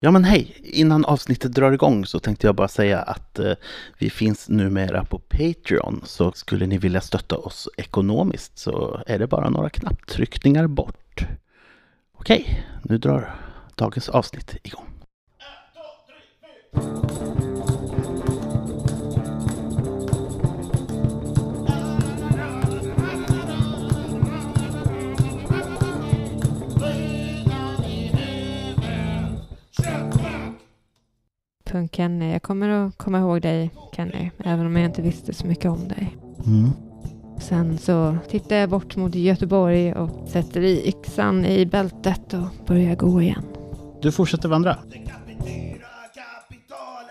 Ja men hej! Innan avsnittet drar igång så tänkte jag bara säga att eh, vi finns numera på Patreon. Så skulle ni vilja stötta oss ekonomiskt så är det bara några knapptryckningar bort. Okej, nu drar dagens avsnitt igång. Punk Kenny. Jag kommer att komma ihåg dig, Kenny, även om jag inte visste så mycket om dig. Mm. Sen så tittar jag bort mot Göteborg och sätter i yxan i bältet och börjar gå igen. Du fortsätter vandra.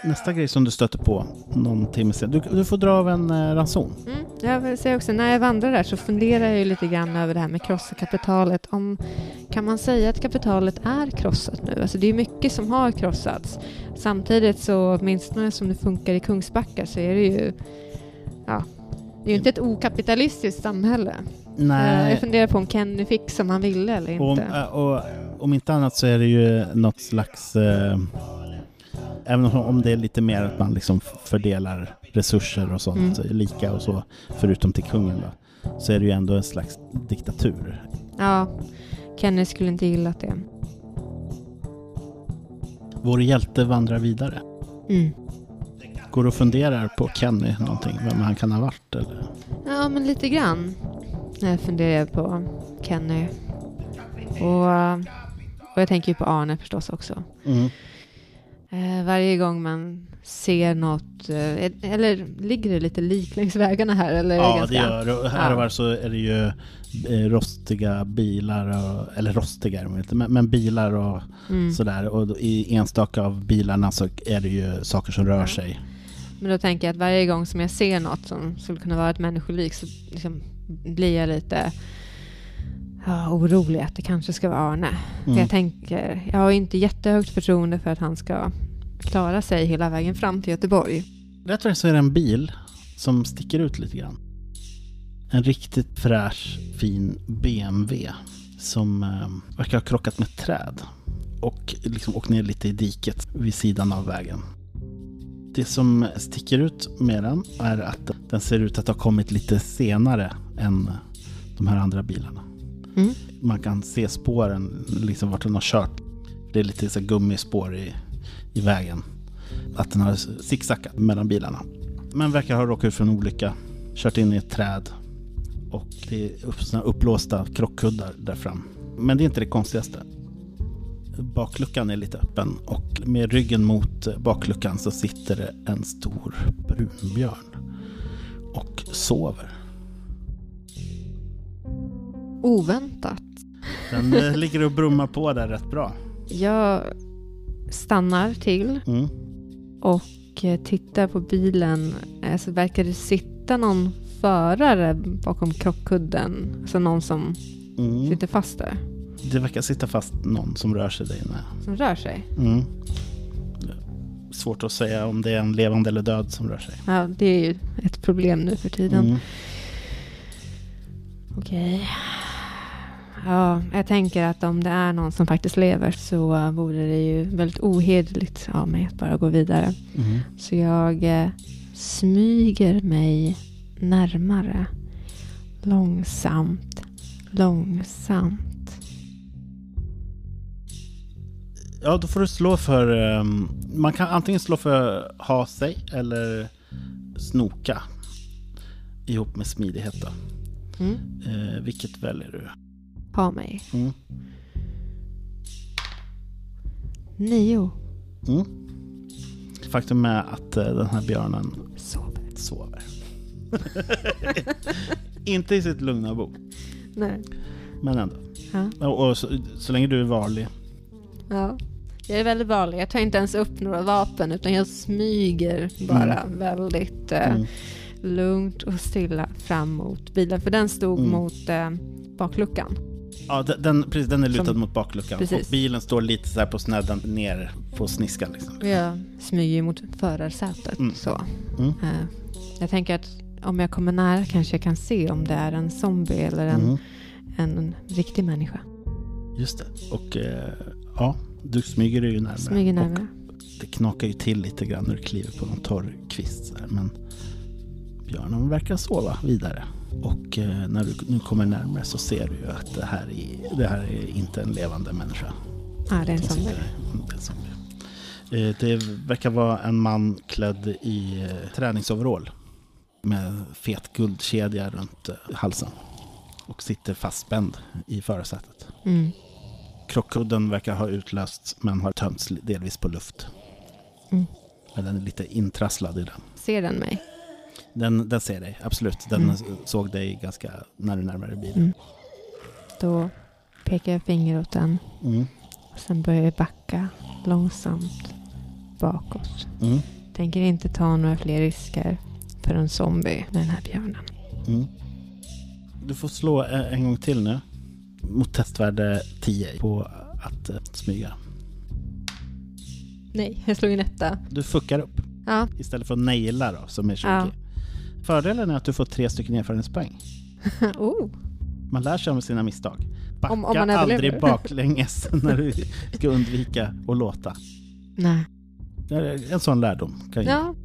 Nästa grej som du stöter på någon timme sen. Du, du får dra av en eh, ranson. Mm. Jag vill säga också, när jag vandrar där så funderar jag ju lite grann över det här med krossa kapitalet. Om, kan man säga att kapitalet är krossat nu? Alltså det är mycket som har krossats. Samtidigt så, åtminstone som det funkar i Kungsbacka, så är det ju ja, det är ju inte ett okapitalistiskt samhälle. Nej. Jag funderar på om Kenny fick som han ville eller inte. eh, och om inte annat så är det ju något slags... Eh, även om- det är lite mer att man liksom fördelar resurser och sånt Mm. lika och så, förutom till kungen då, så är det ju ändå en slags diktatur. Ja, Kenny skulle inte gillat det. Vår hjälte vandrar vidare. Mm. Går och funderar på Kenny någonting, vem han kan ha varit eller? Ja, men lite grann. Jag funderar på Kenny. Och, och jag tänker ju på Arne förstås också. Mm. Eh, varje gång man ser något, eh, eller ligger det lite lik längs vägarna här? Eller Ja, ganska, det gör det. Här och var så är det ju eh, rostiga bilar, och, eller rostiga är inte, men, men bilar och Mm. sådär. Och i enstaka av bilarna så är det ju saker som rör Ja. sig. Men då tänker jag att varje gång som jag ser något som skulle kunna vara ett människolik så liksom blir jag lite ja, orolig att det kanske ska vara Arne. Mm. jag tänker, jag har inte jättehögt förtroende för att han ska klara sig hela vägen fram till Göteborg. Rätt vad det är så är det en bil som sticker ut lite grann. En riktigt fräsch, fin BMW som eh, verkar ha krockat med träd och liksom åkt ner lite i diket vid sidan av vägen. Det som sticker ut med den är att den ser ut att ha kommit lite senare än de här andra bilarna. Mm. Man kan se spåren, liksom vart den har kört. Det är lite så gummispår i, i vägen. Att den har zigzackat mellan bilarna. Men verkar ha råkat ut för en olycka. Kört in i ett träd. Och det är upp, uppblåsta krockkuddar där fram. Men det är inte det konstigaste. Bakluckan är lite öppen och med ryggen mot bakluckan så sitter det en stor brunbjörn. Och sover. Oväntat. Den eh, ligger och brummar på där rätt bra. Jag stannar till Mm. och eh, tittar på bilen. Eh, Så verkar det sitta någon förare bakom krockkudden. Alltså någon som Mm. sitter fast där. Det verkar sitta fast någon som rör sig där inne. Som rör sig. Mm. Svårt att säga om det är en levande eller död som rör sig. Ja, det är ju ett problem nu för tiden. Mm. Okej. Ja, jag tänker att om det är någon som faktiskt lever så vore det ju väldigt ohederligt av mig att bara gå vidare. Mm. Så jag eh, smyger mig närmare. Långsamt, långsamt. Ja, då får du slå för... ehm, man kan antingen slå för ha sig eller snoka. Ihop med smidighet då. Mm. Eh, vilket väljer du? Ha mig. Mm. Nio. Mm. Faktum är att eh, den här björnen Sover. sover. Inte i sitt lugna bo, Nej. men ändå. Ja. Och, och så, så länge du är varlig. ja. Jag är väldigt vanlig. Jag tar inte ens upp några vapen utan jag smyger bara väldigt eh, Mm. lugnt och stilla fram mot bilen. För den stod Mm. mot eh, bakluckan. Ja, den, precis, den är lutad Som- mot bakluckan. Precis. Och bilen står lite så här på snedden ner på sniskan. Liksom. Och jag smyger mot förarsätet. Mm. Så. Mm. Eh, jag tänker att om jag kommer nära kanske jag kan se om det är en zombie eller en, Mm. en riktig människa. Just det. Och eh, ja, Du smyger dig ju närmare. Smyger Och närmare. det knakar ju till lite grann när du kliver på någon torr kvist. Men björnen verkar sova vidare. Och eh, när du nu kommer närmare så ser du ju att det här är, det här är inte en levande människa. Ja, det är en. Det är zombie. Eh, Det verkar vara en man klädd i eh, träningsoverall med fet guldkedja runt halsen och sitter fastspänd i förarsätet. Mm. Krockkudden verkar ha utlösts men har tömts delvis på luft. Mm. Men den är lite intrasslad i den. Ser den mig? Den, den ser dig, absolut. Den Mm. såg dig ganska när du närmade bilen. Mm. Då pekar jag finger åt den. Mm. Sen börjar jag backa långsamt bakåt. Mm. Tänker inte ta några fler risker för en zombie med den här björnen. Mm. Du får slå eh, en gång till nu. Mot testvärde 10 på att eh, smyga. Nej, jag slog en etta. Du fuckar upp Ja. istället för att naila då, som är 20. Ja. Fördelen är att du får tre stycken erfarenhetspoäng. oh. Man lär sig av sina misstag. Backa Om- om aldrig baklänges när du ska undvika att låta. Nej. Det En sån lärdom. Kan ju- Ja.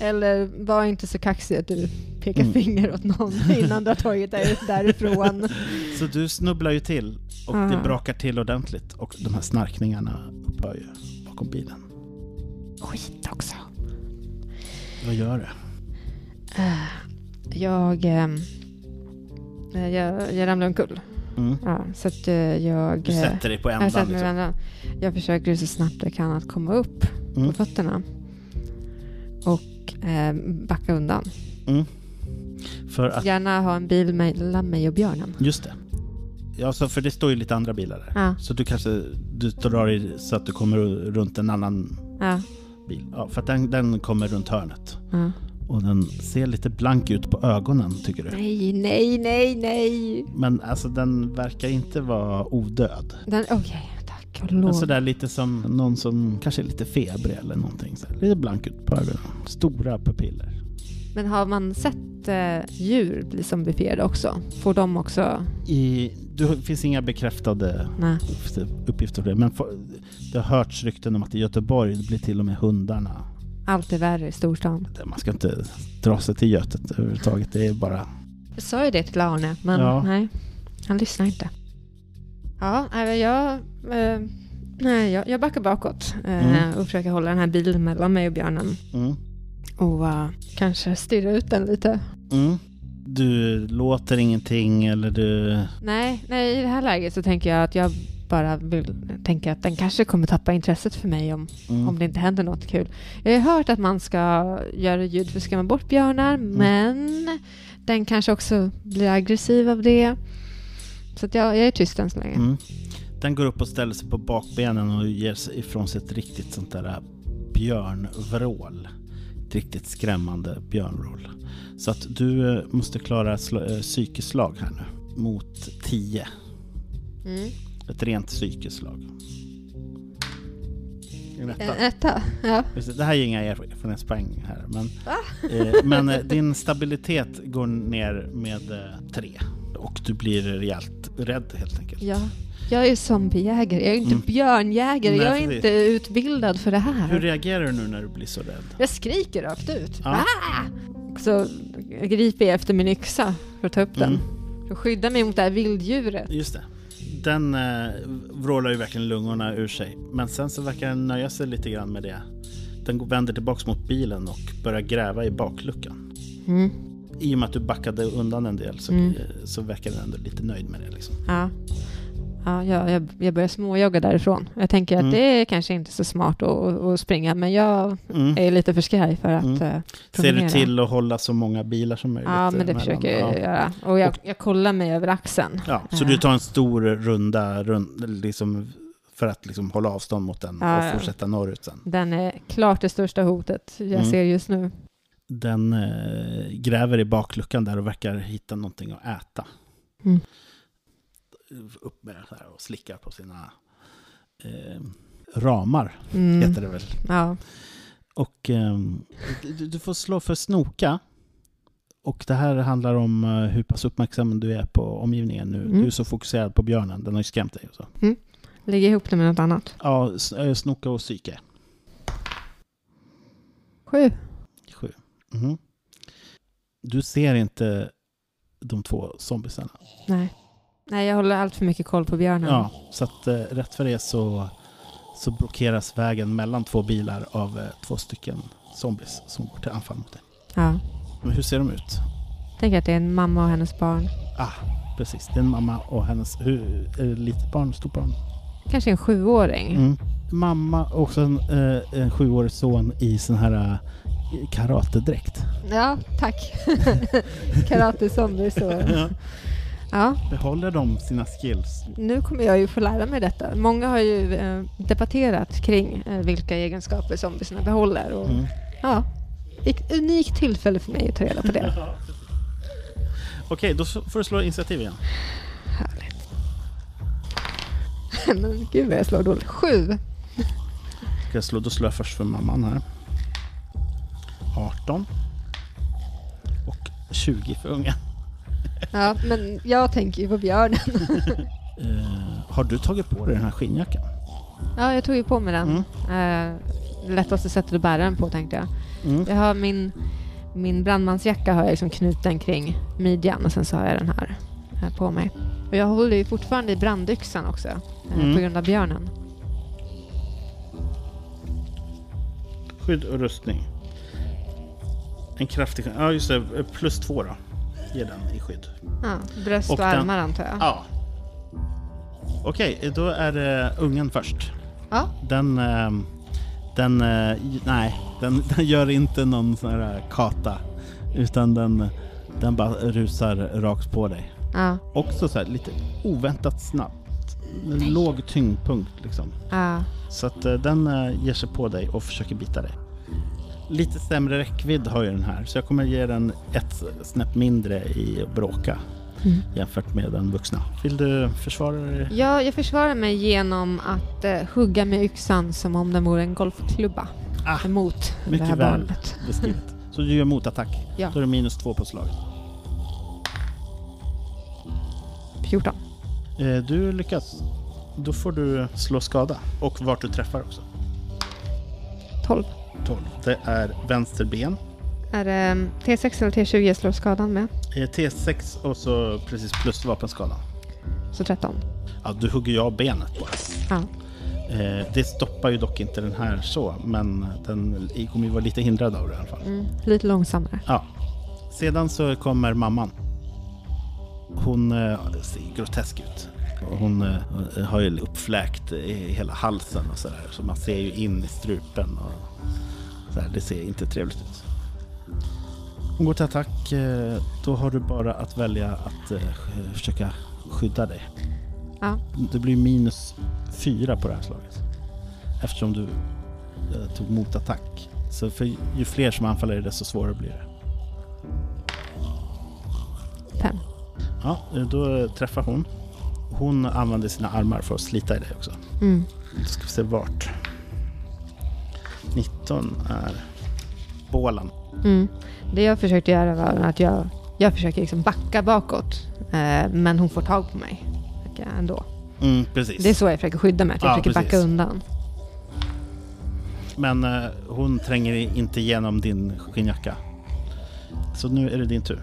Eller var inte så kaxig att du pekar Mm. finger åt någon innan du har tagit dig därifrån. Så du snubblar ju till och Ah. det brakar till ordentligt och de här snarkningarna upphör ju bakom bilen. Skit också. Vad gör du? Eh, Jag, ehm, eh, jag, jag ramlar omkull. Mm. Ja, så att eh, jag... Du sätter dig på jag, sätter ändan. mig Liksom. liksom. jag försöker så snabbt jag kan att komma upp Mm. på fötterna. Och eh, backa undan. Mm. För att, Gärna ha en bil mellan mig och björnen. just det. Ja, så för det står ju lite andra bilar där. Ja, Så du kanske du drar i så att du kommer runt en annan ja, bil. Ja, för att den, den kommer runt hörnet. ja. Och den ser lite blank ut på ögonen tycker du. Nej, nej, nej, nej. Men alltså den verkar inte vara odöd. Den- Okej, tack och Men lov. sådär lite som någon som kanske är lite febrig eller någonting. Så lite blank ut på ögonen. Stora pupiller. Men har man sett eh, djur bli zombifierade också? Får de också... I, det finns inga bekräftade Nej. uppgifter på det. Men for, det har hörts rykten om att i Göteborg blir till och med hundarna. Allt är värre i storstan. Man ska inte dra sig till Götet överhuvudtaget. Det är bara... Jag sa ju det till Arne, men Ja. nej. Han lyssnar inte. Ja, jag, eh, nej, jag, jag backar bakåt eh, Mm. och försöker hålla den här bilen mellan mig och björnen. Mm. Och eh, kanske stirra ut den lite. Mm. Du låter ingenting eller du... Nej, nej, i det här läget så tänker jag att jag bara vill tänka att den kanske kommer tappa intresset för mig om, Mm. om det inte händer något kul. Jag har hört att man ska göra ljud för att skrämma bort björnar, men den kanske också blir aggressiv av det. Så att jag, jag är tyst än så länge. Mm. Den går upp och ställer sig på bakbenen och ger sig ifrån sig ett riktigt sånt där björnvrål. Ett riktigt skrämmande björnvrål. Så att du eh, måste klara sl- eh, psykeslag här nu. Mot 10. Mm. Ett rent psykeslag. En etta. En etta? Ja. Det, här är inga erfarenhetspoäng här. Men, eh, men eh, din stabilitet går ner med eh, tre. Och du blir rejält rädd helt enkelt. ja. Jag är zombiejägare, jag är inte Mm. björnjägare, Nej, jag är precis. inte utbildad för det här. Hur reagerar du nu när du blir så rädd? Jag skriker rakt ut. Ja. Ah! Så griper jag efter min yxa för att ta upp den. Mm. För att skydda mig mot det här vilddjuret. Just det. Den eh, vrålar ju verkligen lungorna ur sig. Men sen så verkar den nöja sig lite grann med det. Den vänder tillbaks mot bilen och börjar gräva i bakluckan. Mm. I och med att du backade undan en del så, Mm. eh, så verkar den ändå lite nöjd med det. Liksom. Ja. Ja, jag, jag, jag börjar småjogga därifrån. Jag tänker att Mm. det är kanske inte så smart att, att springa, men jag Mm. är lite för skraj för att Mm. mm. Ser du till att hålla så många bilar som möjligt? Ja, men det emellan? försöker jag Ja. göra. Och jag, jag kollar mig över axeln. Ja, så du tar en stor runda rund, liksom, för att liksom hålla avstånd mot den Ja, och fortsätta norrut sen. Den är klart det största hotet jag Mm. ser just nu. Den eh, gräver i bakluckan där och verkar hitta någonting att äta. Mm. Upp med här och slickar på sina eh, ramar, Mm. heter det väl. Ja. Och ehm, du, du får slå för snoka. Och det här handlar om eh, hur pass uppmärksam du är på omgivningen nu. Mm. Du är så fokuserad på björnen, den har ju skrämt dig. Och så. Lägga ihop det med något annat. Ja, eh, snoka och psyke. Sju. Sju. Mhm. Du ser inte de två zombiesarna. Nej. Nej, jag håller allt för mycket koll på björnen. Ja, så att eh, rätt för det så, så blockeras vägen mellan två bilar av eh, två stycken zombies som går till anfall mot dig. ja. Men hur ser de ut? Tänk att det är en mamma och hennes barn. Ah, precis. Det är en mamma och hennes... Hur, är det litet barn? Stort barn? Kanske en sjuåring. Mm. Mamma och också en, eh, en sjuårig son i sån här eh, karatedräkt. Ja, tack. Karate zombie så. Ja, Behåller de sina skills? nu kommer jag ju få lära mig detta. Många har ju eh, debatterat kring eh, vilka egenskaper zombiesarna behåller. Och, Mm. ja, ett unikt tillfälle för mig att ta reda på det. Okej, då får du slå initiativ igen. Härligt. Men gud vad jag slår dåligt. Sju. Ska jag slå, då slår jag först för mamman här. 18. Och 20 för ungen. Ja, men jag tänker ju på björnen. Eh, har du tagit på dig den här skinnjackan? Ja, jag tog ju på mig den. Mm. Eh, lättaste sättet att bära den på tänkte jag. Mm. Jag har min, min brandmansjacka har jag liksom knuten kring midjan och sen så har jag den här, här på mig. Och jag håller ju fortfarande i brandyxan också eh, Mm. på grund av björnen. Skydd och rustning. En kraftig... Ja, just det. Plus två då. Ge den i skydd. Ja, bröst och, Och den- armar antar jag. Ja. Okej, då är det ungen först. Ja. Den... eh, Den... eh, Nej, den, den gör inte någon sån här kata. Utan den, den bara rusar rakt på dig. Ja, Också så här lite oväntat snabbt. En Låg tyngdpunkt liksom. ja, Så att eh, den eh, ger sig på dig och försöker bita dig. Lite sämre räckvidd har ju den här, så jag kommer ge den ett snäpp mindre i att bråka Mm. jämfört med den vuxna. Vill du försvara dig? ja, jag försvarar mig genom att eh, hugga med yxan som om den vore en golfklubba Ah, emot det här barnet. beskrivet. Så du gör motattack. Ja. Då är det minus två på slaget. 14. Eh, Du lyckas. Då får du slå skada. Och vart du träffar också. 12. 12. Det är vänster ben. Är det mm, T6 eller T20 jag slår skadan med? Eh, T6 och så precis plus vapenskadan. Så 13. Ja, du hugger ju av benet bara. Ja. Eh, det stoppar ju dock inte den här så, men den kommer ju vara lite hindrad av det i alla fall. Mm, lite långsammare. Ja. Sedan så kommer mamman. Hon eh, ser grotesk ut. Hon eh, har ju uppfläkt i hela halsen och sådär. Så man ser ju in i strupen. Och så här, det ser inte trevligt ut. Hon går till attack. Eh, då har du bara att välja att eh, försöka skydda dig. Ja. Det blir minus fyra på det här slaget. Eftersom du eh, tog motattack. Så för ju fler som anfaller dig desto svårare blir det. Fem. Ja, då träffar hon. Hon använder sina armar för att slita i dig också. Mm. Då ska vi se vart. 19 är bålen. Mm. Det jag försökte göra var att jag, jag försöker liksom backa bakåt. Eh, men hon får tag på mig. Ändå. Mm, precis. Det är så jag försöker skydda mig. Att jag Ja, försöker precis. backa undan. Men eh, hon tränger inte igenom din skinnjacka. Så nu är det din tur.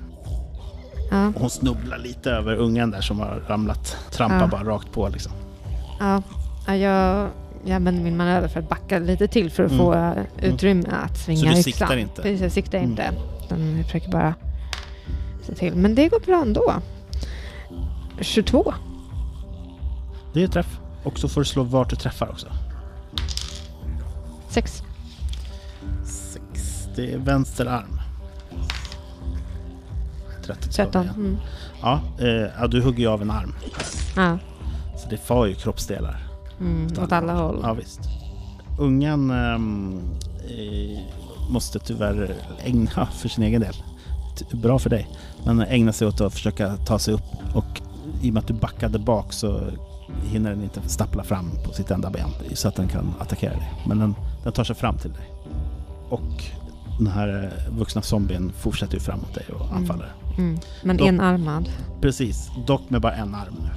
Ja, hon snubblar lite över ungen där som har ramlat. Trampar Ja. bara rakt på liksom. ja. ja jag, jag använder min manöver för att backa lite till för att Mm. få eh, utrymme att svinga Så du yxan. siktar inte? Precis, jag siktar Mm. inte. Utan jag försöker bara se till. Men det går bra ändå. 22. Det är träff. Och så får du slå vart du träffar också. 6. Sex. Det är vänster arm. 13. skada 13. igen. Mm. Ja, eh, du hugger ju av en arm. Ja. Så det far ju kroppsdelar. Mm, åt alla håll. Ja, visst. Ungen ehm, eh, måste tyvärr ägna för sin egen del. Bra för dig. Men ägna sig åt att försöka ta sig upp. Och i och med att du backade bak så hinner den inte stappla fram på sitt enda ben så att den kan attackera dig. Men den, den tar sig fram till dig. Och den här eh, vuxna zombien fortsätter ju framåt dig och Mm. anfaller. Mm. Men Då- enarmad. Precis, dock med bara en arm nu.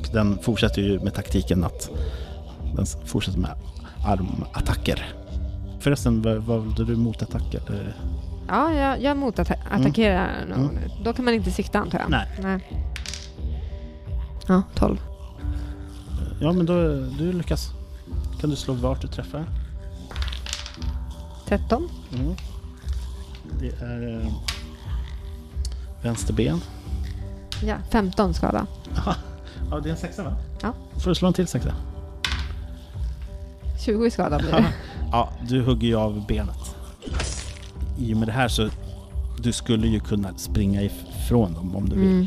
Och den fortsätter ju med taktiken att den fortsätter med armattacker. Förresten, valde du motattack? Eller? Ja, jag, jag motattackerar. Mm. Mm. Då kan man inte sikta antar jag? Nej. Nej. Ja, 12. Ja, men då du lyckas. Kan du slå vart du träffar? 13. Mm. Det är eh, vänster ben. Ja, 15 skada. ja, det är en sexa va? Ja. Får du slå en till sexa? 20 i skada blir det. ja, du hugger ju av benet. I och med det här så du skulle ju kunna springa ifrån dem om du vill. Mm.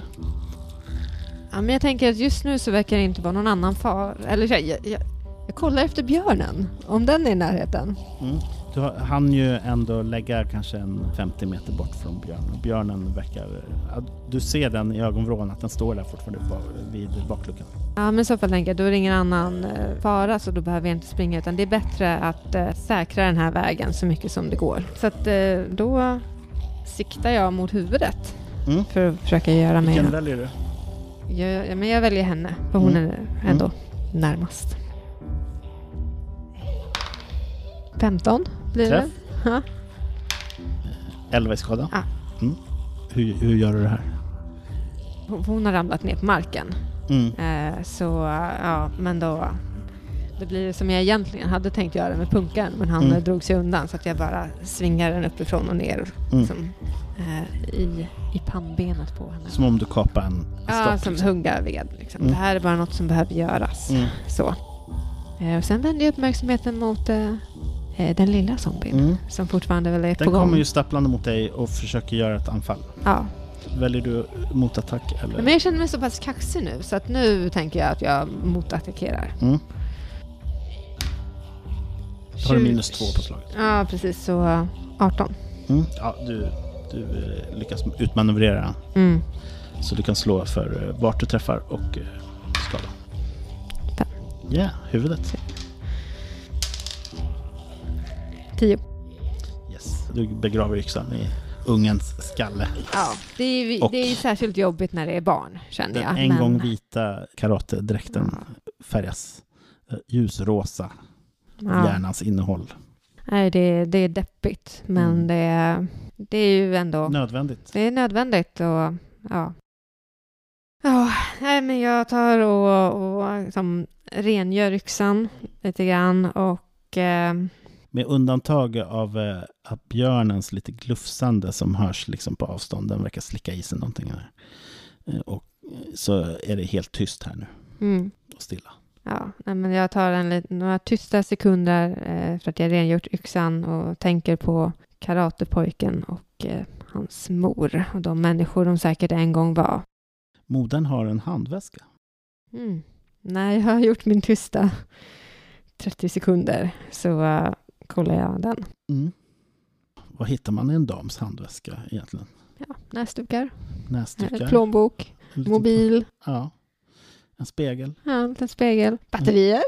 Ja, men jag tänker att just nu så verkar det inte vara någon annan far. Eller jag, jag, jag kollar efter björnen, om den är i närheten. Mm. Du hann ju ändå lägga kanske en 50 meter bort från björnen. Björnen verkar... Du ser den i ögonvrån att den står där fortfarande vid bakluckan. Ja, men i så fall tänker jag då är det ingen annan eh, fara så då behöver jag inte springa utan det är bättre att eh, säkra den här vägen så mycket som det går. Så att eh, då siktar jag mot huvudet mm. för att försöka göra mig... Vilken väljer du? Jag, men jag väljer henne för hon mm. är ändå mm. närmast. 15 blir Träff. det. Ja. 11 i skada. Ja. Mm. Hur, hur gör du det här? Hon har ramlat ner på marken. Mm. Eh, så ja, men då det blir som jag egentligen hade tänkt göra med punkaren men han mm. drog sig undan så att jag bara svingar den uppifrån och ner mm. liksom, eh, i, i pannbenet på henne. Som om du kapar en stopp? Ja, som liksom. hugga ved. Liksom. Mm. Det här är bara något som behöver göras. Mm. Så. Eh, och sen vänder jag uppmärksamheten mot eh, Eh, den lilla zombien mm. som fortfarande väl är den på gång. Den kommer ju stapplande mot dig och försöker göra ett anfall. Ja. Väljer du motattack eller? Men jag känner mig så pass kaxig nu så att nu tänker jag att jag motattackerar. Mm. Då har du minus två på slaget. Ja, precis. Så 18. Mm. Ja, du, du eh, lyckas utmanövrera. Mm. Så du kan slå för eh, vart du träffar och skada. Ja, yeah, huvudet. 10. Yes. Du begraver yxan i ungens skalle. Ja, det är, det är särskilt jobbigt när det är barn, känner jag. Den en men... gång vita karatedräkten ja. färgas eh, ljusrosa. Ja. Hjärnans innehåll. Nej, det, det är deppigt, men mm. det, det är ju ändå... Nödvändigt. Det är nödvändigt och ja. Ja, nej, men jag tar och, och liksom rengör yxan lite grann och eh, med undantag av eh, björnens lite glufsande som hörs liksom på avstånd. Den verkar slicka i sig någonting. Här. Eh, och eh, så är det helt tyst här nu. Mm. Och stilla. Ja, men jag tar en, några tysta sekunder eh, för att jag rengjort yxan och tänker på karatepojken och eh, hans mor och de människor de säkert en gång var. Modern har en handväska. Mm. Nej, jag har gjort min tysta 30 sekunder. Så uh, kollar jag den. Mm. Vad hittar man i en dams handväska egentligen? Ja, näsdukar, näsdukar. plånbok, mobil. Ja. En spegel. Ja, en liten spegel. Batterier?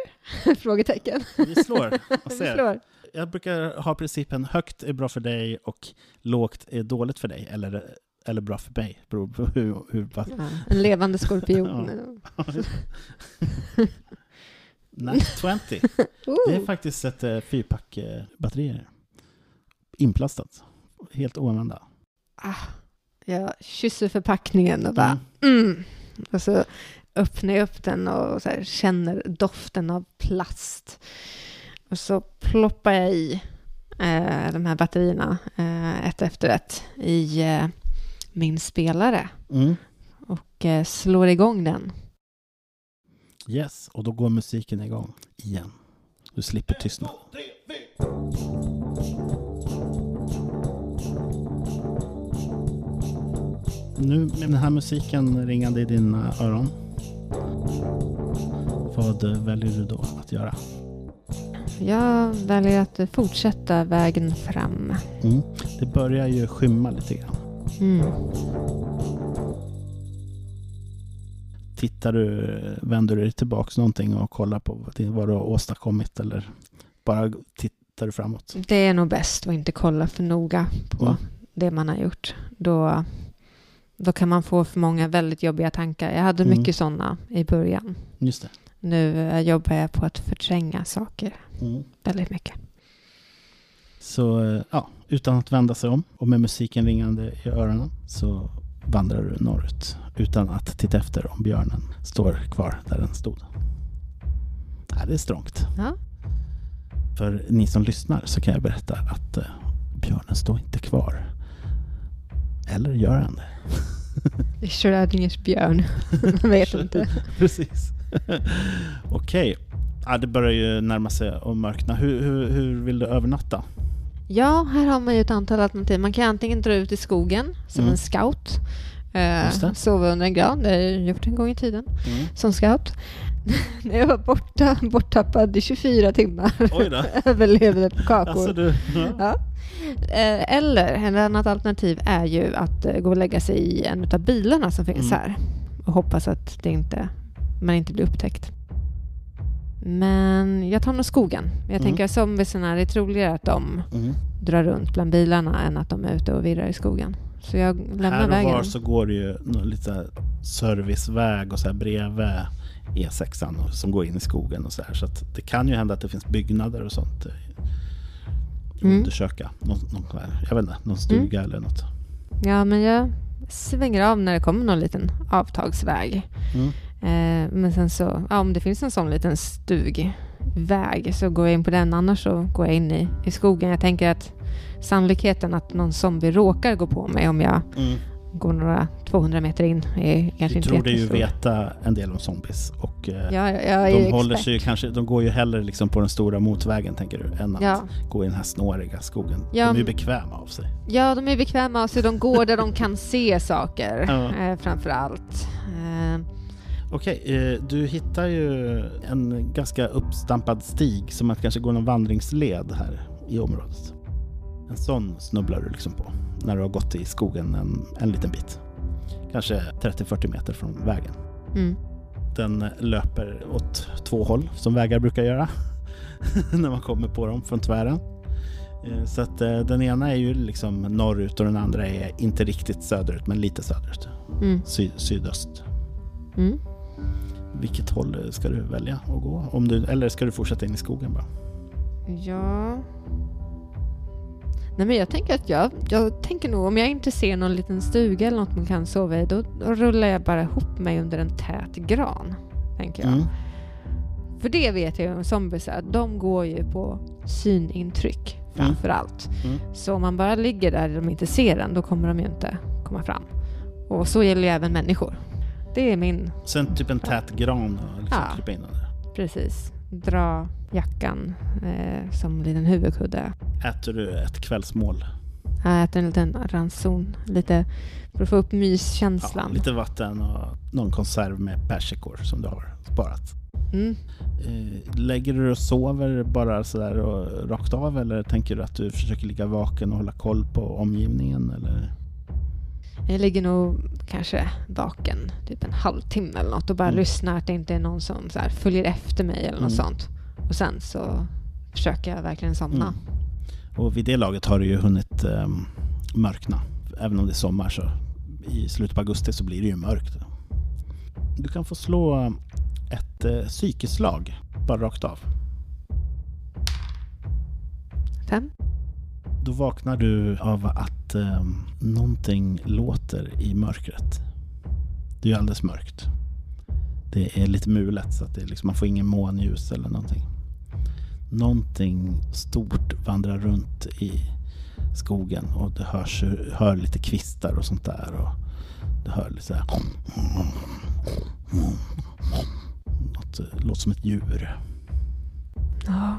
Mm. Frågetecken. Vi slår och ser. slår. Jag brukar ha principen högt är bra för dig och lågt är dåligt för dig. Eller, eller bra för mig. Beror på hur... hur ja, en levande skorpion. Nej, 20. det är faktiskt ett uh, fyrpack batterier. Inplastat. Helt oanvända. Ah, jag kysser förpackningen och bara mm. Mm. Och så öppnar jag upp den och så känner doften av plast. Och så ploppar jag i eh, de här batterierna eh, ett efter ett i eh, min spelare. Mm. Och eh, slår igång den. Yes, och då går musiken igång igen. Du slipper tystna. Nu med den här musiken ringande i dina öron. Vad väljer du då att göra? Jag väljer att fortsätta vägen fram. Mm. Det börjar ju skymma lite grann. Mm. Tittar du, vänder du dig tillbaks någonting och kollar på vad du har åstadkommit eller bara tittar du framåt? Det är nog bäst att inte kolla för noga på mm. det man har gjort. Då, Då kan man få för många väldigt jobbiga tankar. Jag hade Mm. mycket sådana i början. Just det. Nu eh, jobbar jag på att förtränga saker Mm. väldigt mycket. Så eh, ja, utan att vända sig om och med musiken ringande i öronen så vandrar du norrut utan att titta efter om björnen står kvar där den stod. Det är strångt. Ja. För ni som lyssnar så kan jag berätta att eh, björnen står inte kvar. Eller gör han det? Det är Schrödingers björn. Jag vet inte. Precis. Okej. Ja, det börjar ju närma sig och mörkna. Hur, hur, hur vill du övernatta? Ja, här har man ju ett antal alternativ. Man kan antingen dra ut i skogen som Mm. en scout. Eh, sova under en gran, det har jag gjort en gång i tiden Mm. som scout. När jag var borta, borttappad i 24 timmar. Oj då. Överlevde på kakor. Alltså du, ja. Ja. Eh, Eller ett annat alternativ är ju att eh, gå och lägga sig i en av bilarna som finns Mm. här och hoppas att det inte, man inte blir upptäckt. Men jag tar nog skogen. Jag Mm. tänker att zombiesarna, det är troligare att de Mm. drar runt bland bilarna än att de är ute och virrar i skogen. Så jag lämnar Här och vägen. var så går det ju nå- lite serviceväg och så här bredvid E6an och- som går in i skogen och så här. Så det kan ju hända att det finns byggnader och sånt. eh, Mm. Undersöka. Någon, någon, jag vet inte, någon stuga eller något. Ja, men jag svänger av när det kommer någon liten avtagsväg. Mm. Eh, men sen så, ja, om det finns en sån liten stugväg så går jag in på den. Annars så går jag in i, i skogen. Jag tänker att sannolikheten att någon zombie råkar gå på mig om jag Mm. går några 200 meter in är kanske Du inte tror dig ju veta en del om zombies och eh, Ja, jag, jag är de håller expert. sig kanske, de går ju hellre liksom på den stora motvägen tänker du, än att Ja. gå i den här snåriga skogen. Ja, de är ju bekväma av sig. ja, de är bekväma och så de går där de kan se saker Ja. eh, framför allt. Eh, Okej, eh, du hittar ju en ganska uppstampad stig som att kanske går någon vandringsled här i området. En sån snubblar du liksom på när du har gått i skogen en, en liten bit. Kanske 30-40 meter från vägen. mm. Den löper åt två håll som vägar brukar göra när man kommer på dem från tvären. Eh, Så att eh, den ena är ju liksom norrut och den andra är inte riktigt söderut men lite söderut. Mm. Sy- sydöst. Mm. Vilket håll ska du välja att gå? Om du, eller ska du fortsätta in i skogen bara? Ja... Nej men jag tänker att jag, jag tänker nog om jag inte ser någon liten stuga eller något man kan sova i då, då rullar jag bara ihop mig under en tät gran. Tänker jag. Mm. För det vet jag ju om zombies att de går ju på synintryck framför allt. Mm. Så om man bara ligger där de inte ser en då kommer de ju inte komma fram. Och så gäller ju även människor. Det är min, Sen typ en tät gran och liksom Ja. krypa in under. precis, dra jackan eh, som en liten huvudkudde. Äter du ett kvällsmål? Jag äter en liten ranson, lite för att få upp Ja, myskänslan. lite vatten och någon konserv med persikor som du har sparat. Mm. Eh, Lägger du dig och sover bara sådär och rakt av eller tänker du att du försöker ligga vaken och hålla koll på omgivningen? Eller? Jag ligger nog kanske vaken typ en halvtimme eller något och bara Mm. lyssnar att det inte är någon som så här följer efter mig eller något Mm. sånt. Och sen så försöker jag verkligen somna. Mm. Och vid det laget har det ju hunnit eh, mörkna. Även om det är sommar så i slutet på augusti så blir det ju mörkt. Du kan få slå ett eh, psykeslag bara rakt av. Fem? Då vaknar du av att eh, någonting låter i mörkret. Det är ju alldeles mörkt. Det är lite mulet så att det liksom, man får ingen månljus eller någonting. Någonting stort vandrar runt i skogen och det hörs, hör lite kvistar och sånt där. Och det hör lite så här. Något, eh, låter som ett djur. Ja,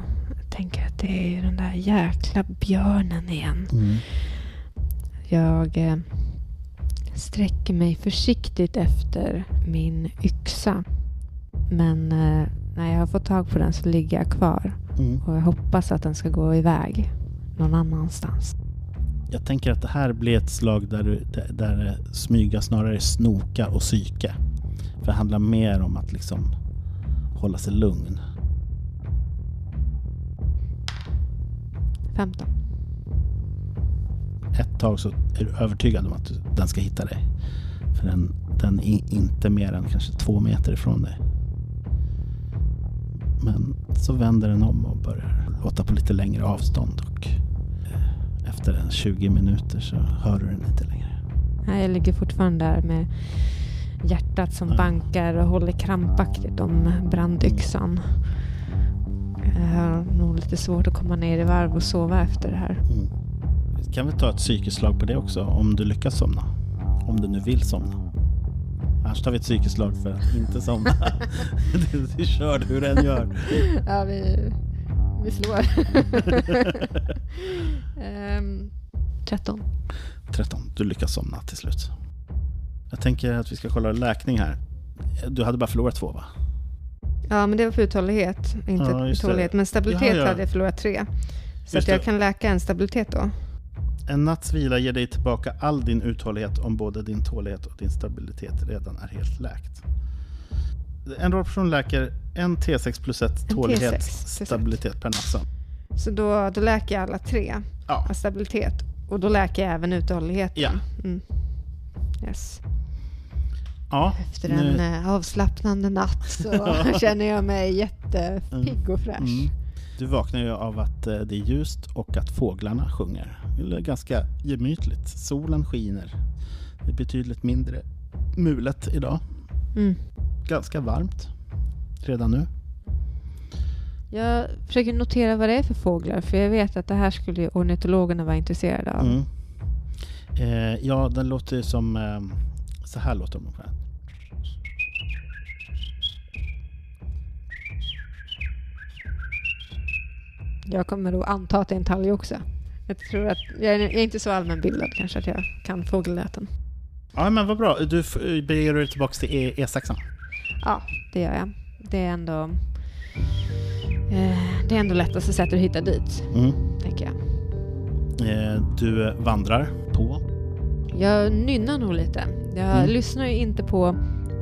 tänker att det är den där jäkla björnen igen. Mm. Jag eh, sträcker mig försiktigt efter min yxa. Men eh, när jag har fått tag på den så ligger jag kvar. Mm. Och jag hoppas att den ska gå iväg någon annanstans. Jag tänker att det här blir ett slag där, du, där, smyga snarare snoka och psyke. För det handlar mer om att liksom hålla sig lugn. 15. Ett tag så är du övertygad om att den ska hitta dig. För den, den är inte mer än kanske två meter ifrån dig. Men så vänder den om och börjar låta på lite längre avstånd. Och eh, efter en 20 minuter så hör du den inte längre. Nej, jag ligger fortfarande där med hjärtat som Ja. bankar och håller krampaktigt om brandyxan. Jag har nog lite svårt att komma ner i varv och sova efter det här. Mm. Kan vi ta ett psykeslag på det också om du lyckas somna? Om du nu vill somna. Annars tar vi ett psykeslag för att inte somna. du, du kör hur den gör. Ja, vi, vi slår. Ehm, 13. 13. Du lyckas somna till slut. Jag tänker att vi ska kolla läkning här. Du hade bara förlorat två va? Ja, men det var för uthållighet, inte Ja, tålighet. Men stabilitet Jaha, ja. hade jag förlorat 3. Så jag kan läka en stabilitet då. En natts vila ger dig tillbaka all din uthållighet om både din tålighet och din stabilitet redan är helt läkt. En rollperson läker en T6 plus ett tålighet, T6 plus ett. stabilitet per natt. Så då, då läker jag alla tre Ja, av stabilitet. Och då läker jag även uthålligheten. Ja. Mm. Yes. Ja. Efter nu- en eh, avslappnande natt så känner jag mig jättepigg och fräsch. Mm. Du vaknar ju av att eh, det är ljust och att fåglarna sjunger. Det är ganska gemytligt. Solen skiner. Det är betydligt mindre mulet idag. Mm. Ganska varmt redan nu. Jag försöker notera vad det är för fåglar, för jag vet att det här skulle ornitologerna vara intresserade av. Mm. Eh, ja, den låter ju som... Eh, så här låter de ungefär. Jag kommer då anta att det är en talg också. Jag tror att, jag är, inte så allmänbildad kanske att jag kan fågelläten. Ja, men vad bra. Du beger dig tillbaka till E- E6. Ja, det gör jag. Det är ändå... Eh, det är ändå lättaste sättet att hitta dit, Mm. tänker jag. Eh, du vandrar på. Jag nynnar nog lite. Jag Mm. lyssnar ju inte på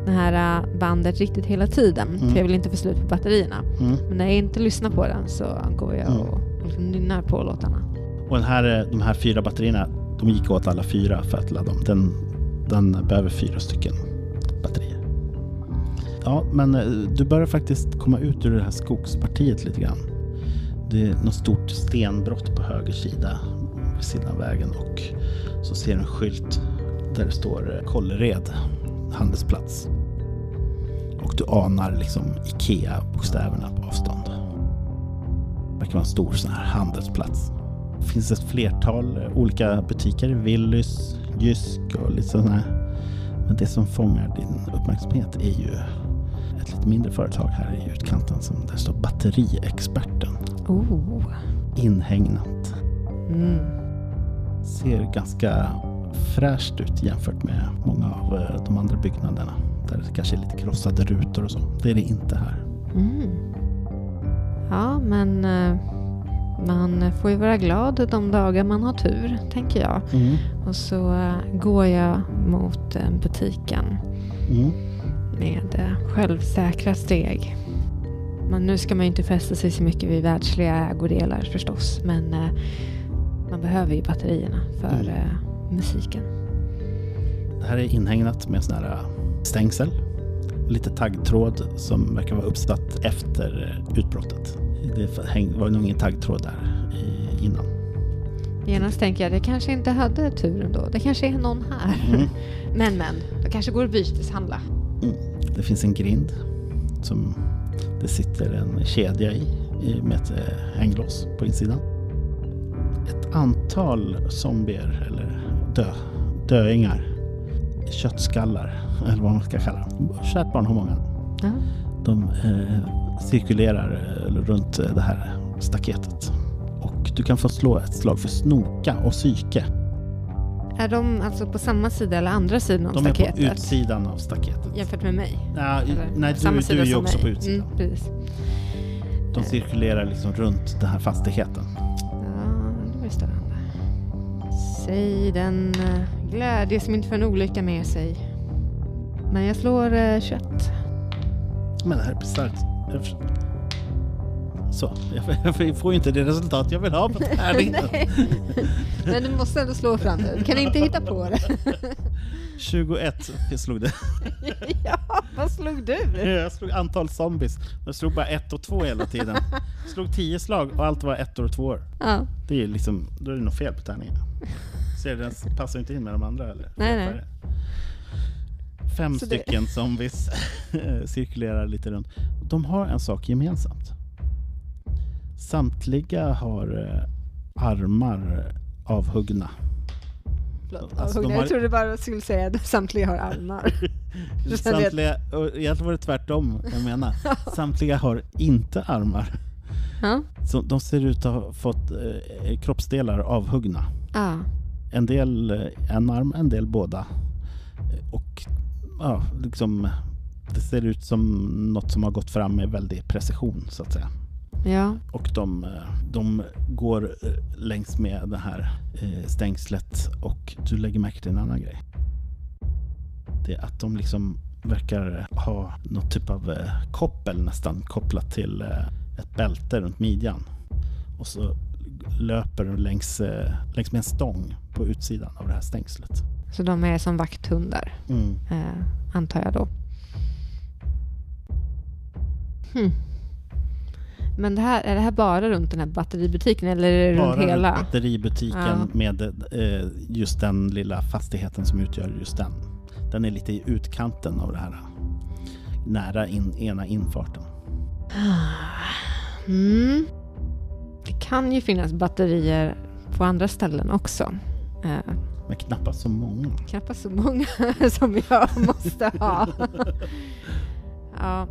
det här eh, bandet riktigt hela tiden, Mm. för jag vill inte få slut på batterierna. Mm. Men när jag inte lyssnar på den så går jag Mm. och liksom nynnar på låtarna. Och den här, de här fyra batterierna, de gick åt alla fyra för att ladda dem. Den, den behöver fyra stycken batterier. Ja, men eh, du börjar faktiskt komma ut ur det här skogspartiet lite grann. Det är något stort stenbrott på höger sida vid sidan av vägen och så ser du en skylt där det står eh, Kållered handelsplats. Och du anar liksom Ikea-bokstäverna på avstånd. Det verkar vara en stor sån här handelsplats. Det finns ett flertal eh, olika butiker. Willys, Jysk och lite sådana här. Men det som fångar din uppmärksamhet är ju ett lite mindre företag här i utkanten som där står Batteriexperten. Oh. Inhägnat. Mm. Ser ganska fräscht ut jämfört med många av eh, de andra byggnaderna. Där det kanske är lite krossade rutor och så. Det är det inte här. Mm. Ja, men eh, man får ju vara glad de dagar man har tur, tänker jag. Och så eh, går jag mot butiken Mm. med självsäkra steg. Men nu ska man ju inte fästa sig så mycket vid världsliga ägodelar förstås, men man behöver ju batterierna för Mm. Musiken. Det här är inhägnat med sån här äh, stängsel. Lite taggtråd som verkar vara uppsatt efter äh, utbrottet. Det var nog ingen taggtråd där innan. Genast tänker jag, det kanske inte hade tur ändå. Det kanske är någon här. Mm. Men men, det kanske går att byteshandla. Mm. Det finns en grind som det sitter en kedja i, i med ett äh, hänglås på insidan. Ett antal zombier eller dö, döingar, köttskallar eller vad man ska kalla dem. Kärt barn har många. Ja. De eh, cirkulerar eh, runt eh, det här staketet. Och du kan få slå ett slag för snoka och psyke. Är de alltså på samma sida eller andra sidan av De är på staketet? utsidan av staketet. Jämfört med mig? Ja, Eller nej, du, du är ju också mig. på utsidan. Mm. De cirkulerar liksom runt den här fastigheten. Säg den eh, glädje som inte för en olycka med sig. Men jag slår eh, 21. Men det här är bisarrt. Jag Så, jag, jag får ju inte det resultat jag vill ha på tärningen. Men du måste ändå slå fram det. Du kan inte hitta på det. 21 slog det. ja, vad slog du? Jag slog antal zombies. Jag slog bara ett och två hela tiden. Jag slog tio slag och allt var ett och två. Ja. Det är liksom, då är det nog fel på tärningen. Ser den passar inte in med de andra eller? Nej, nej. Fem Så det- stycken zombies cirkulerar lite runt. De har en sak gemensamt. Samtliga har eh, armar avhuggna. Förlåt, Alltså, jag har- trodde bara du skulle säga att samtliga har armar. Jag Samtliga, egentligen var det tvärtom jag menar. Samtliga har inte armar. Så de ser ut att ha fått eh, kroppsdelar avhuggna. Ah. En del eh, en arm, en del båda. Och ja, liksom det ser ut som något som har gått fram med väldig precision så att säga. Ja. Och de, eh, de går eh, längs med det här stängslet och du lägger märke till en annan grej. Det är att de liksom verkar ha något typ av koppel nästan kopplat till ett bälte runt midjan. Och så löper längs, eh, längs med en stång på utsidan av det här stängslet. Så de är som vakthundar, Mm. eh, antar jag då. Hmm. Men det här, är det här bara runt den här batteributiken eller är det Bara runt hela? batteributiken Ja. med eh, just den lilla fastigheten som utgör just den. Den är lite i utkanten av det här. Nära in, ena infarten. Mm. Det kan ju finnas batterier på andra ställen också. Eh, Men knappast så många. knappast så många som jag måste ha. ja.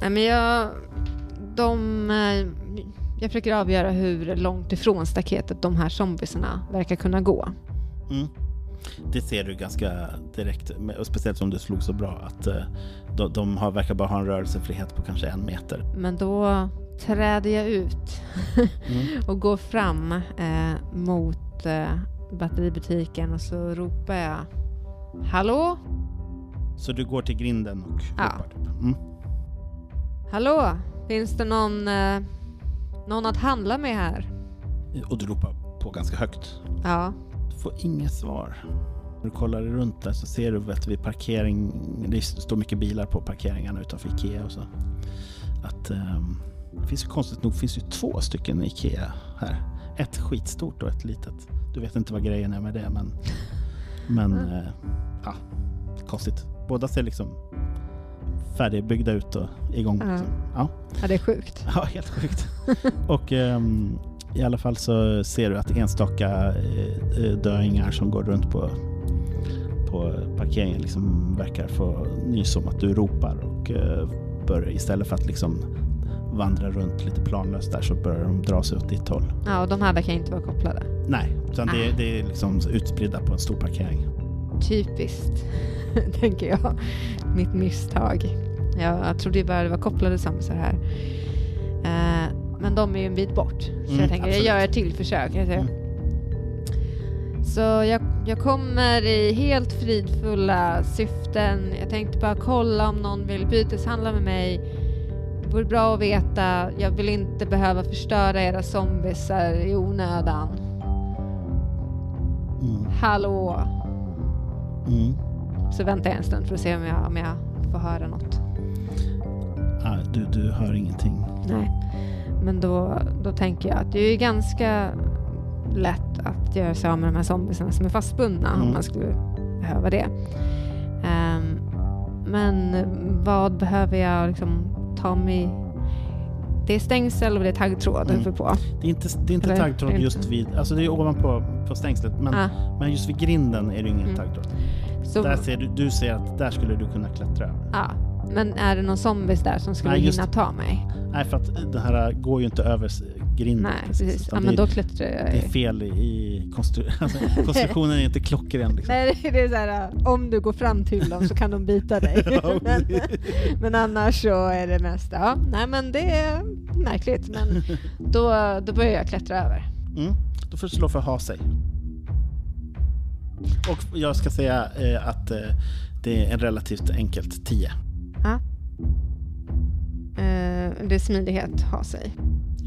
Nej, men jag, de, eh, jag försöker avgöra hur långt ifrån staketet de här zombiesarna verkar kunna gå. Mm. Det ser du ganska direkt, och speciellt som du slog så bra, att eh, de, de har, verkar bara ha en rörelsefrihet på kanske en meter. Men då träder jag ut Mm. och går fram eh, mot eh, batteributiken och så ropar jag Hallå? Så du går till grinden och Ja. ropar. Typ. Mm. Hallå? Finns det någon, eh, någon att handla med här? Och du ropar på ganska högt. Ja. Du får inget svar. När du kollar runt där så ser du vet, vid parkering, det står mycket bilar på parkeringarna utanför Ikea och så. Att ehm, det finns ju konstigt nog finns ju två stycken Ikea här. Ett skitstort och ett litet. Du vet inte vad grejen är med det men, men Mm. eh, ja, konstigt. Båda ser liksom färdigbyggda ut och igång. Liksom. Ja. ja, det är sjukt. Ja, helt sjukt. och ehm, i alla fall så ser du att enstaka eh, eh, döingar som går runt på, på parkeringen liksom verkar få nys om att du ropar och eh, börjar, istället för att liksom vandra runt lite planlöst där så börjar de dra sig åt ditt håll. Ja, och de här verkar inte vara kopplade. Nej, utan det, Ah. det är liksom utspridda på en stor parkering. Typiskt, tänker jag. Mitt misstag. Jag, jag trodde bara det var kopplade zombiesar här. Eh, men de är ju en bit bort. Så Mm, jag tänker, absolut. jag gör ett till försök. Säger. Mm. Så jag, jag kommer i helt fridfulla syften. Jag tänkte bara kolla om någon vill byteshandla med mig. Det vore bra att veta. Jag vill inte behöva förstöra era zombiesar i onödan. Mm. Hallå! Mm. Så väntar jag en stund för att se om jag, om jag får höra något. Ah, du, du hör ingenting. Nej. Men då, då tänker jag att det är ganska lätt att göra sig av med de här zombiesarna som är fastbundna Mm. om man skulle behöva det. Ehm, men vad behöver jag liksom ta mig... Det är stängsel och det är taggtråd Mm. på. Det är inte, det är inte Eller, taggtråd just vid, alltså det är ovanpå på stängslet, men, Ah, men just vid grinden är det ingen Mm. taggtråd. så, Där ser du, du ser att där skulle du kunna klättra över. ah, men är det någon zombies där som skulle Nej, just- hinna ta mig? Nej, för att det här går ju inte över grinden. Nej, precis. utan Ja, men då klättrar jag. det är fel i, konstru, alltså, konstruktionen är inte klockren. Liksom. Nej, det är så här, om du går fram till dem så kan de bita dig. Ja, men, precis. men annars så är det mest, ja, nej men det är märkligt. Men då, då börjar jag klättra över. Mm. Då får du slå för ha sig. Och jag ska säga eh, att eh, det är en relativt enkelt 10. Eh, det är smidighet, ha sig.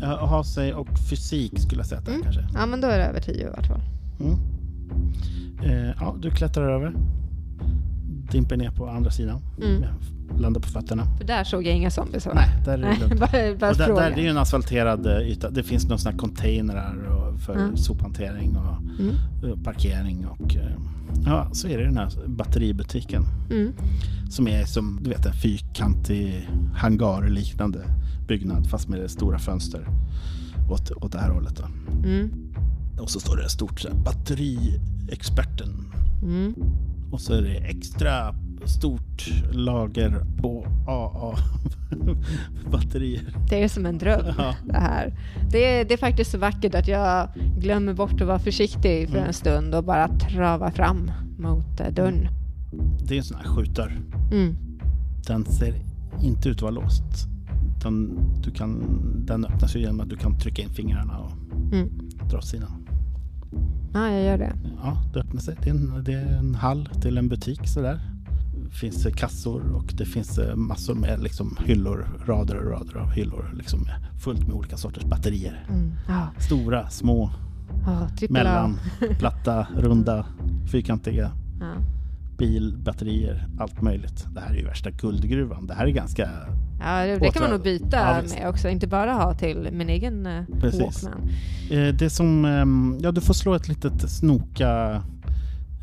Ja, ha sig och fysik skulle jag säga att det är Mm. kanske. Ja, men då är det över tio i vart fall. Mm. Eh, ja, du klättrar över. dimper ner på andra sidan. Mm. Landar på fötterna. För där såg jag inga zombies. va? Nej, där är det lugnt. bara, bara Och där, där, är ju en asfalterad eh, yta. Det finns några sådana containrar för Mm. sophantering och Mm. parkering. Och, eh, ja, så är det den här batteributiken. Mm. Som är som du vet en fyrkantig hangarliknande byggnad fast med stora fönster åt, åt det här hållet. Mm. Och så står det stort så här, batteriexperten. Mm. Och så är det extra stort lager på AA batterier. Det är som en dröm. Ja. Det, här. Det, är, det är faktiskt så vackert att jag glömmer bort att vara försiktig för Mm. en stund och bara trava fram mot eh, dörren. Det är en sån här skjutdörr. Mm. Den ser inte ut att vara låst. Den, du kan, den öppnas ju genom att du kan trycka in fingrarna och Mm. dra åt sidan. Ja, jag gör det. Ja, det öppnar sig. Det är en, det är en hall till en butik sådär. Det finns kassor och det finns eh, massor med liksom hyllor, rader och rader av hyllor. Liksom fullt med olika sorters batterier. Mm. Ja, Stora, små, ja, trippel A. mellan, platta, runda, fyrkantiga. Ja. Bilbatterier, allt möjligt. Det här är ju värsta guldgruvan. Det här är ganska... Ja, det, det kan man nog byta Ja, med också. Inte bara ha till min egen eh, Precis. Walkman. Eh, det som... ehm, ja, du får slå ett litet snoka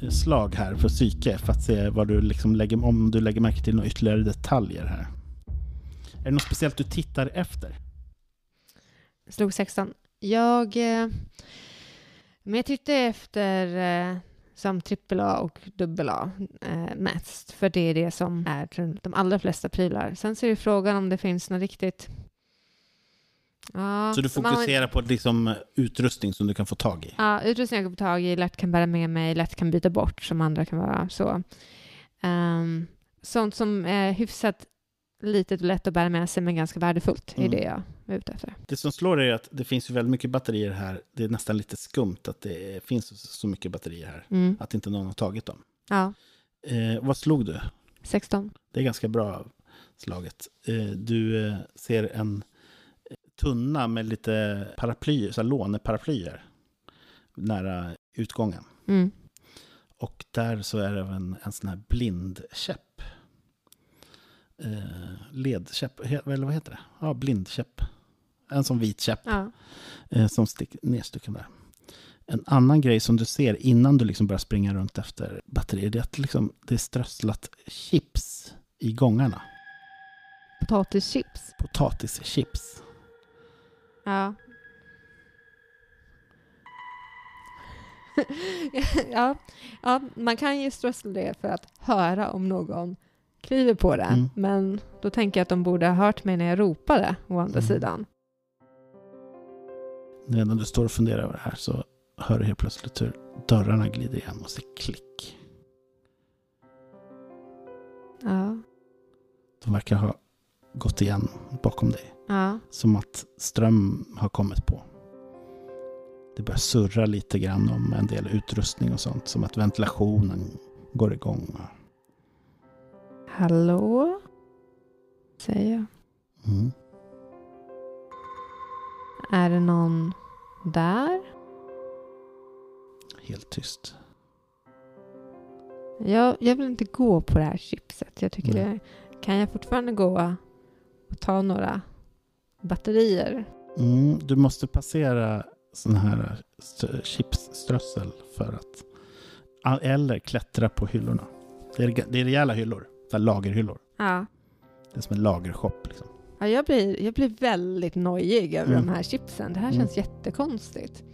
eh, slag här för psyke för att se vad du liksom lägger, om du lägger märke till några ytterligare detaljer här. Är det något speciellt du tittar efter? Slog 16. Jag... Men jag tyckte efter som AAA och AA eh, mest. För det är det som är de allra flesta prylar. Sen så är det frågan om det finns något riktigt... Ja, Så du som man- fokuserar på liksom utrustning som du kan få tag i? Ja, utrustning jag kan få tag i, lätt kan bära med mig, lätt kan byta bort som andra kan vara så. Ehm, sånt som är hyfsat litet och lätt att bära med sig men ganska värdefullt är Mm. det jag är ute efter. Det som slår är att det finns ju väldigt mycket batterier här. Det är nästan lite skumt att det finns så mycket batterier här. Mm. Att inte någon har tagit dem. Ja, Eh, vad slog du? 16. Det är ganska bra slaget. Eh, du eh, ser en tunna med lite paraplyer, så här låneparaplyer nära utgången. Mm. Och där så är det en, en sån här blindkäpp. Eh, ledkäpp, eller vad heter det? Ja, blindkäpp. En sån vit käpp Ja. eh, som stick, nedstucken där. En annan grej som du ser innan du liksom börjar springa runt efter batterier, det är att liksom, det är strösslat chips i gångarna. Potatischips. Potatischips. Ja. ja. ja, man kan ju strössla det för att höra om någon kliver på det. Mm. Men då tänker jag att de borde ha hört mig när jag ropade, å andra Mm. sidan. Medan du står och funderar över det här så hör du helt plötsligt hur dörrarna glider igen och ser klick. Ja. De verkar ha gått igen bakom dig. Ja. Som att ström har kommit på. Det börjar surra lite grann om en del utrustning och sånt. Som att ventilationen går igång. Hallå? Säger jag. Mm. Är det någon där? Helt tyst. Jag, jag vill inte gå på det här chipset. Jag tycker det... Kan jag fortfarande gå och ta några batterier? Mm, du måste passera sån här st- chipsströssel för att... Eller klättra på hyllorna. Det är, det är rejäla hyllor. Så lagerhyllor. Ja. Det är som en lagershop. Liksom. Ja jag, blir, jag blir väldigt nojig över Mm. de här chipsen. Det här Mm. känns jättekonstigt.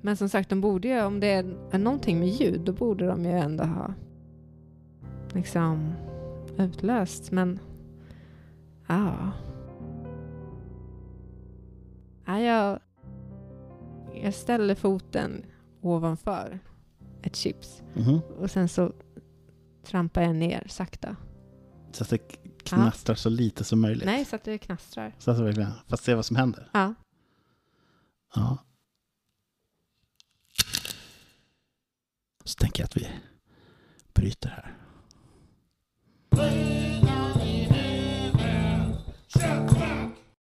Men som sagt, de borde ju, om det är, är någonting med ljud, då borde de ju ändå ha liksom utlöst. Men ja. ja jag, jag ställer foten ovanför ett chips Mhm. och sen så trampar jag ner sakta. Så att det knastrar så lite som möjligt. Nej, så att det knastrar. Så att det verkligen, fast se vad som händer. Ja. Ja. Så tänker jag att vi bryter här.